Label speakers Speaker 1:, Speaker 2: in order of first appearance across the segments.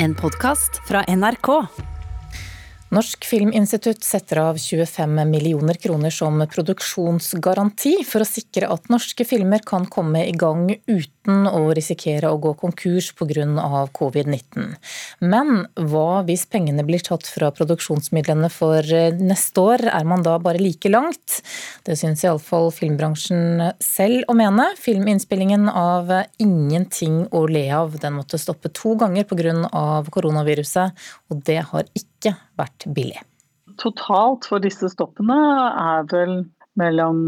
Speaker 1: En podkast fra NRK.
Speaker 2: Norsk Filminstitutt setter av 25 millioner kroner som produksjonsgaranti for å sikre at norske filmer kan komme i gang uten å risikere å gå konkurs pga. covid-19. Men hva hvis pengene blir tatt fra produksjonsmidlene for neste år? Er man da bare like langt? Det syns iallfall filmbransjen selv å mene. Filminnspillingen av Ingenting å le av den måtte stoppe to ganger pga. koronaviruset, og det har ikke vært billig.
Speaker 3: Totalt for disse stoppene er vel mellom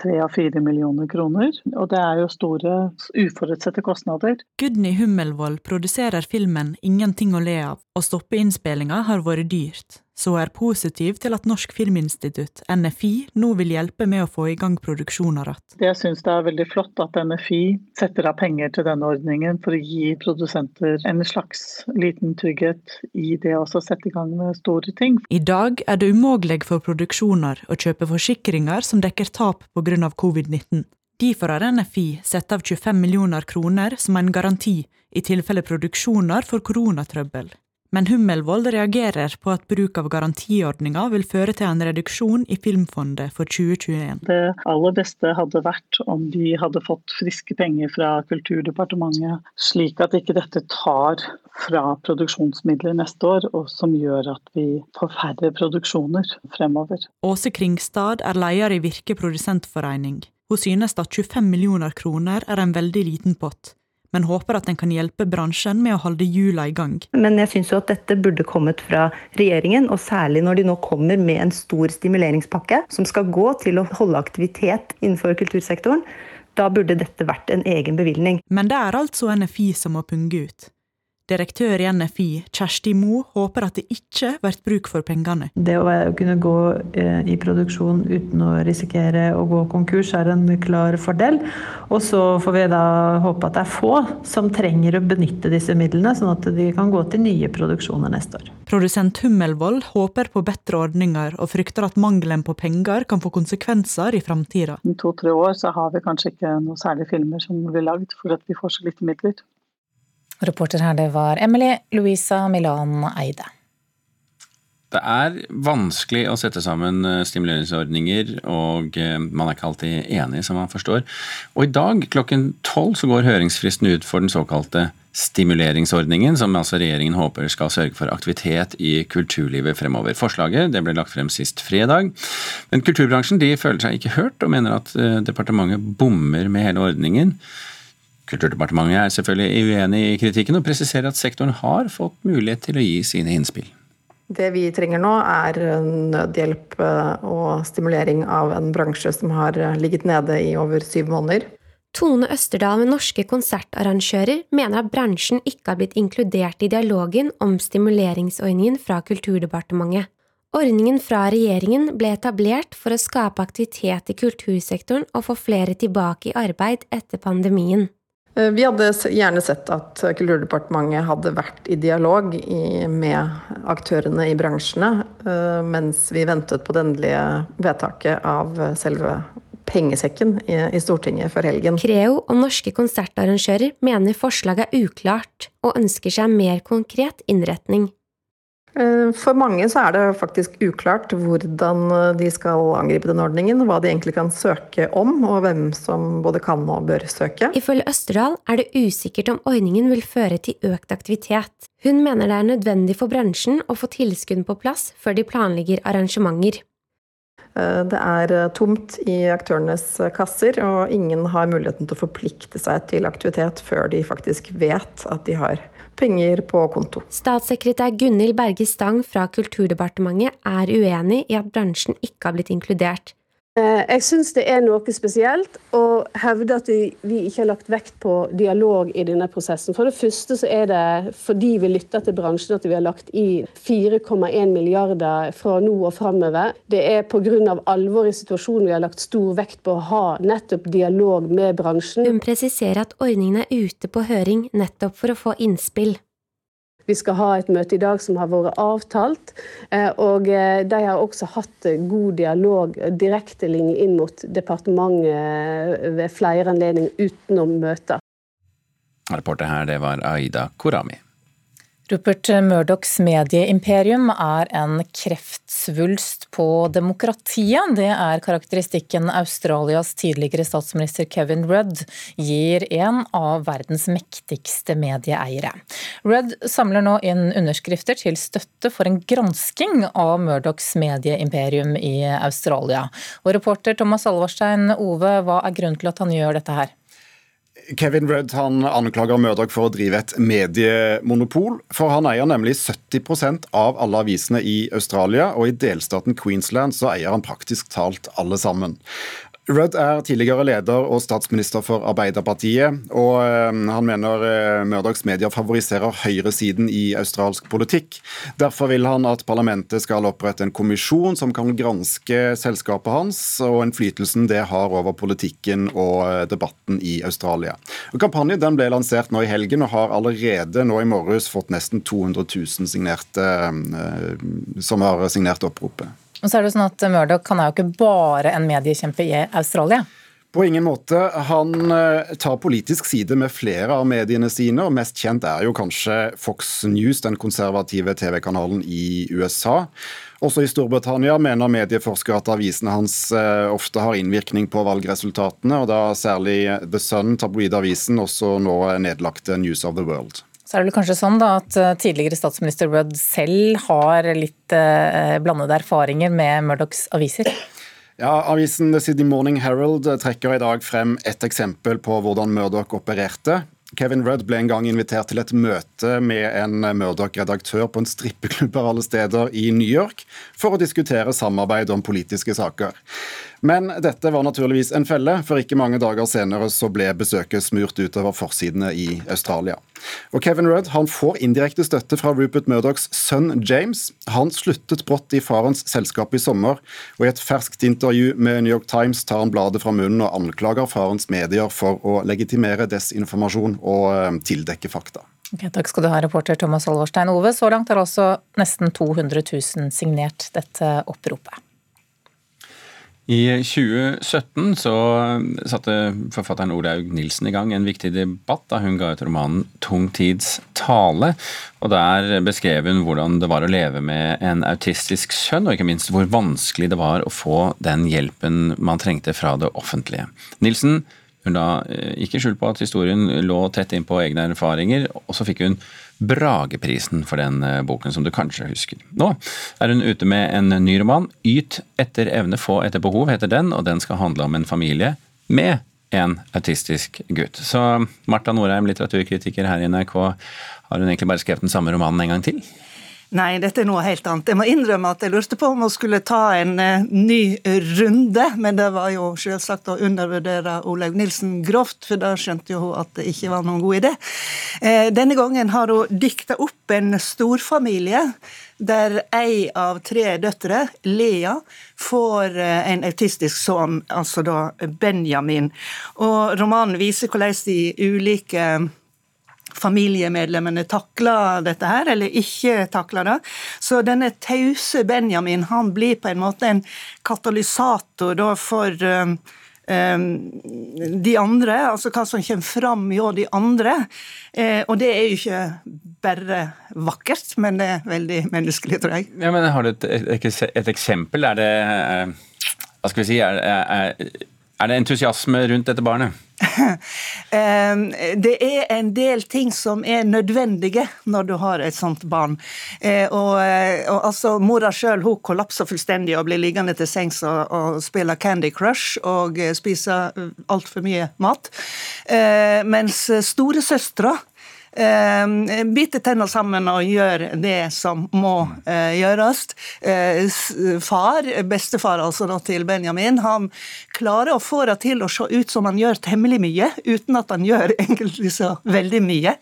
Speaker 3: 3 og 4 millioner kroner. Og det er jo store uforutsette kostnader.
Speaker 4: Gudny Hummelvold produserer filmen 'Ingenting å le av', og stoppe innspillinga har vært dyrt så er positiv til at Norsk Filminstitutt, NFI, nå vil hjelpe med å få i gang produksjoner igjen.
Speaker 3: Jeg syns det er veldig flott at NFI setter av penger til denne ordningen for å gi produsenter en slags liten trygghet i det å sette i gang med store ting.
Speaker 4: I dag er det umulig for produksjoner å kjøpe forsikringer som dekker tap pga. covid-19. Derfor har NFI satt av 25 millioner kroner som en garanti i tilfelle produksjoner får koronatrøbbel. Men Hummelvold reagerer på at bruk av garantiordninga vil føre til en reduksjon i Filmfondet for 2021.
Speaker 3: Det aller beste hadde vært om de hadde fått friske penger fra Kulturdepartementet, slik at ikke dette tar fra produksjonsmidler neste år, og som gjør at vi får færre produksjoner fremover.
Speaker 4: Åse Kringstad er leder i Virke produsentforening. Hun synes at 25 millioner kroner er en veldig liten pott men håper at den kan hjelpe bransjen med å holde hjula i gang.
Speaker 5: Men jeg syns jo at dette burde kommet fra regjeringen, og særlig når de nå kommer med en stor stimuleringspakke som skal gå til å holde aktivitet innenfor kultursektoren. Da burde dette vært en egen bevilgning.
Speaker 4: Men det er altså NFI som må punge ut. Direktør i NFI, Kjersti Mo, håper at det ikke blir bruk for pengene.
Speaker 6: Det å kunne gå eh, i produksjon uten å risikere å gå konkurs, er en klar fordel. Og så får vi da håpe at det er få som trenger å benytte disse midlene, sånn at de kan gå til nye produksjoner neste år.
Speaker 4: Produsent Hummelvold håper på bedre ordninger, og frykter at mangelen på penger kan få konsekvenser i framtida.
Speaker 3: Om to-tre år så har vi kanskje ikke noe særlig filmer som blir lagd, for at vi får så lite midler.
Speaker 2: Reporter her, det var Emily Louisa Milan Eide.
Speaker 7: Det er vanskelig å sette sammen eh, stimuleringsordninger, og eh, man er ikke alltid enig, som man forstår. Og i dag klokken tolv så går høringsfristen ut for den såkalte stimuleringsordningen, som altså regjeringen håper skal sørge for aktivitet i kulturlivet fremover. Forslaget det ble lagt frem sist fredag, men kulturbransjen de føler seg ikke hørt, og mener at eh, departementet bommer med hele ordningen. Kulturdepartementet er selvfølgelig uenig i kritikken og presiserer at sektoren har fått mulighet til å gi sine innspill.
Speaker 5: Det vi trenger nå, er nødhjelp eh, og stimulering av en bransje som har ligget nede i over syv måneder.
Speaker 8: Tone Østerdal med Norske konsertarrangører mener at bransjen ikke har blitt inkludert i dialogen om stimuleringsordningen fra Kulturdepartementet. Ordningen fra regjeringen ble etablert for å skape aktivitet i kultursektoren og få flere tilbake i arbeid etter pandemien.
Speaker 5: Eh, vi hadde gjerne sett at Kulturdepartementet hadde vært i dialog med aktørene i bransjene eh, mens vi ventet på det endelige vedtaket av selve pengesekken i Stortinget før helgen.
Speaker 8: Creo og norske konsertarrangører mener forslaget er uklart, og ønsker seg mer konkret innretning.
Speaker 5: Eh, for mange så er det faktisk uklart hvordan eh, de skal angripe den ordningen, hva de egentlig kan søke om, og hvem som både kan og bør søke.
Speaker 8: Ifølge Østerdal er det usikkert om ordningen vil føre til økt aktivitet. Hun mener det er nødvendig for bransjen å få tilskudd på plass før de planlegger arrangementer.
Speaker 5: Eh, det er tomt i aktørenes kasser, og ingen har muligheten til å forplikte seg til aktivitet før de faktisk vet at de har penger på konto.
Speaker 8: Statssekretær Gunhild Berge Stang fra Kulturdepartementet er uenig i at bransjen ikke har blitt inkludert.
Speaker 9: Eh, jeg syns det er noe spesielt å hevde at vi ikke har lagt vekt på dialog i denne prosessen. For det første så er det fordi vi lytter til bransjen at vi har lagt i 4,1 milliarder fra nå og framover. Det er pga. alvoret i situasjonen vi har lagt stor vekt på å ha nettopp dialog med bransjen.
Speaker 8: Hun presiserer at ordningen er ute på høring nettopp for å få innspill.
Speaker 9: Vi skal ha et møte i dag som har vært avtalt. Eh, og eh, de har også hatt god dialog, direkte linje inn mot departementet ved flere anledninger utenom møter.
Speaker 7: Reporter her, det var Aida Korami.
Speaker 2: Rupert Murdochs medieimperium er en kreftsvulst på demokratiet. Det er karakteristikken Australias tidligere statsminister Kevin Rudd gir en av verdens mektigste medieeiere. Rudd samler nå inn underskrifter til støtte for en gransking av Murdochs medieimperium i Australia. Og reporter Thomas Alvarstein Ove, hva er grunnen til at han gjør dette her?
Speaker 10: Kevin Rudd han anklager Murdoch for å drive et mediemonopol. For han eier nemlig 70% av alle avisene i Australia, og i delstaten Queensland så eier han praktisk talt alle sammen. Rudd er tidligere leder og statsminister for Arbeiderpartiet, og eh, han mener eh, Murdochs medier favoriserer høyresiden i australsk politikk. Derfor vil han at parlamentet skal opprette en kommisjon som kan granske selskapet hans og innflytelsen det har over politikken og eh, debatten i Australia. Og kampanjen den ble lansert nå i helgen og har allerede nå i morges fått nesten 200 000 signerte, som har signert oppropet.
Speaker 2: Og så er det sånn at Murdoch han er jo ikke bare en mediekjempe i Australia.
Speaker 10: På ingen måte. Han eh, tar politisk side med flere av mediene sine, og mest kjent er jo kanskje Fox News, den konservative TV-kanalen i USA. Også i Storbritannia mener medieforskere at avisene hans eh, ofte har innvirkning på valgresultatene, og da særlig The Sun, tabloidavisen, også nå nedlagte News of the World.
Speaker 2: Så er det vel kanskje sånn da at eh, tidligere statsminister Rudd selv har litt eh, blandede erfaringer med Murdochs aviser?
Speaker 10: Ja, Avisen The Sydney Morning Herald trekker i dag frem et eksempel på hvordan Murdoch opererte. Kevin Rudd ble en gang invitert til et møte med en Murdoch-redaktør på en strippeklubb av alle steder i New York for å diskutere samarbeid om politiske saker. Men dette var naturligvis en felle, for ikke mange dager senere så ble besøket smurt utover forsidene i Australia. Og Kevin Rudd han får indirekte støtte fra Rupert Murdochs sønn James. Han sluttet brått i farens selskap i sommer, og i et ferskt intervju med New York Times tar han bladet fra munnen og anklager farens medier for å legitimere desinformasjon og eh, tildekke fakta.
Speaker 2: Okay, takk skal du ha, reporter Thomas Olverstein Ove. Så langt har altså nesten 200 000 signert dette oppropet.
Speaker 7: I 2017 så satte forfatteren Olaug Nilsen i gang en viktig debatt da hun ga ut romanen 'Tung tids tale'. og Der beskrev hun hvordan det var å leve med en autistisk sønn, og ikke minst hvor vanskelig det var å få den hjelpen man trengte fra det offentlige. Nilsen hun da eh, ikke skjul på at historien lå tett inn på egne erfaringer, og så fikk hun Brageprisen for den eh, boken, som du kanskje husker. Nå er hun ute med en ny roman. 'Yt etter evne, få etter behov' heter den, og den skal handle om en familie med en autistisk gutt. Så Marta Norheim, litteraturkritiker her i NRK, har hun egentlig bare skrevet den samme romanen en gang til?
Speaker 11: Nei, dette er noe helt annet. Jeg må innrømme at jeg lurte på om hun skulle ta en eh, ny runde, men det var jo selvsagt å undervurdere Olaug Nilsen grovt, for da skjønte jo hun at det ikke var noen god idé. Eh, denne gangen har hun dikta opp en storfamilie der ei av tre døtre, Lea, får uh, en autistisk sønn, altså da Benjamin. Og romanen viser hvordan de ulike familiemedlemmene takler dette her, eller ikke takler det. Så denne tause Benjamin han blir på en måte en katalysator da for um, um, de andre, altså hva som kommer fram hjå de andre. Eh, og det er jo ikke bare vakkert, men det er veldig menneskelig, tror jeg.
Speaker 7: Ja, men Har du et, et, et eksempel? Er det eh, Hva skal vi si? Er, er, er det entusiasme rundt dette barnet?
Speaker 11: det er en del ting som er nødvendige når du har et sånt barn. Eh, og, eh, og altså, Mora sjøl kollapser fullstendig og blir liggende til sengs og, og spiller Candy Crush og eh, spiser altfor mye mat. Mens storesøstera eh, biter tenna sammen og gjør det som må eh, gjøres. Eh, far, bestefar altså da til Benjamin, han klarer å få det til å se ut som han gjør temmelig mye, uten at han gjør egentlig så veldig mye.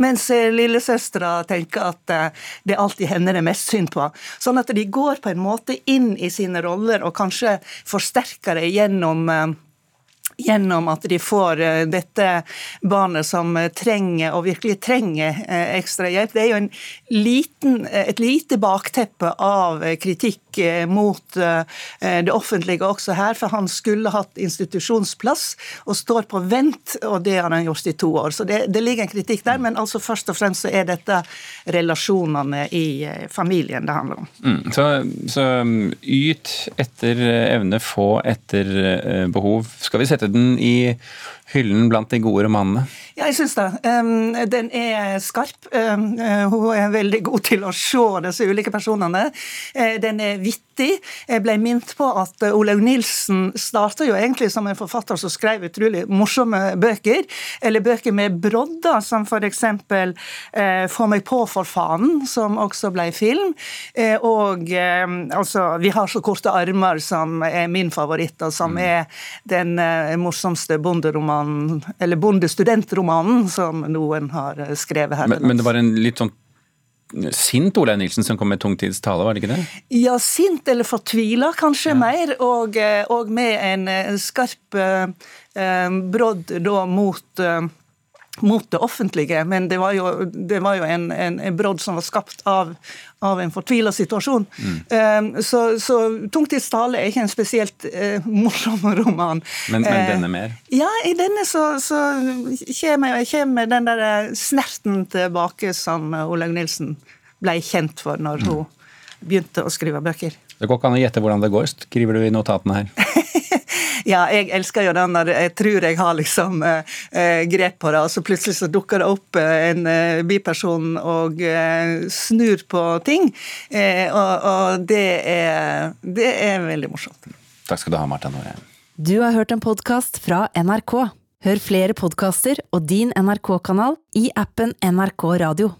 Speaker 11: Mens eh, lillesøstera tenker at det alltid henne det mest synd på. Sånn at de går på en måte inn i sine roller og kanskje forsterker det gjennom gjennom at de får eh, dette barnet som eh, trenger, og virkelig trenger, eh, ekstra hjelp. Det er jo liten, et lite bakteppe av kritikk mot det offentlige også her, for han skulle hatt institusjonsplass og står på vent, og det har han gjort i to år. Så det, det ligger en kritikk der, men altså først og fremst så er dette relasjonene i familien det handler om.
Speaker 7: Mm, så, så yt etter evne, få etter behov. Skal vi sette den i hyllen blant de gode romanene?
Speaker 11: Ja, jeg syns det. Um, den er skarp. Um, hun er veldig god til å se disse ulike personene. Uh, den er vittig. Jeg ble minnet på at Olaug Nilsen starta jo egentlig som en forfatter som skrev utrolig morsomme bøker. Eller bøker med brodder, som f.eks. Uh, Få meg på for faen, som også ble film. Uh, og altså Vi har så korte armer, som er min favoritt, og som mm. er den morsomste bonderomanen, eller bondestudentromanen som noen har eh, skrevet her.
Speaker 7: Men, men det var en litt sånn sint Olaug Nilsen som kom med tungtids tale, var det ikke det?
Speaker 11: Ja, sint eller fortvila kanskje ja. mer, og, eh, og, med en eh, skarp eh, brodd da mot eh, mot det offentlige, men det var jo, det var jo en, en, en, brodd som var skapt av, av en fortvila situasjon. Mm. Um, så, så Tungtids tale er ikke en spesielt uh, morsom roman.
Speaker 7: Men, men denne mer?
Speaker 11: Uh, ja, i denne så, så kommer, kommer den der snerten tilbake som Olaug Nilsen ble kjent for når mm. hun begynte å skrive bøker.
Speaker 7: Det går ikke an å gjette hvordan det går, skriver du i notatene her.
Speaker 11: Ja, jeg elsker jo den når jeg tror jeg har liksom eh, eh, grep på det, og så plutselig så dukker det opp eh, en eh, biperson og eh, snur på ting. Eh, og, og det, er, det, er, veldig morsomt.
Speaker 7: Takk skal du ha, Marta Norheim.
Speaker 1: Du har hørt en podkast fra NRK. Hør flere podkaster og din NRK-kanal i appen NRK Radio.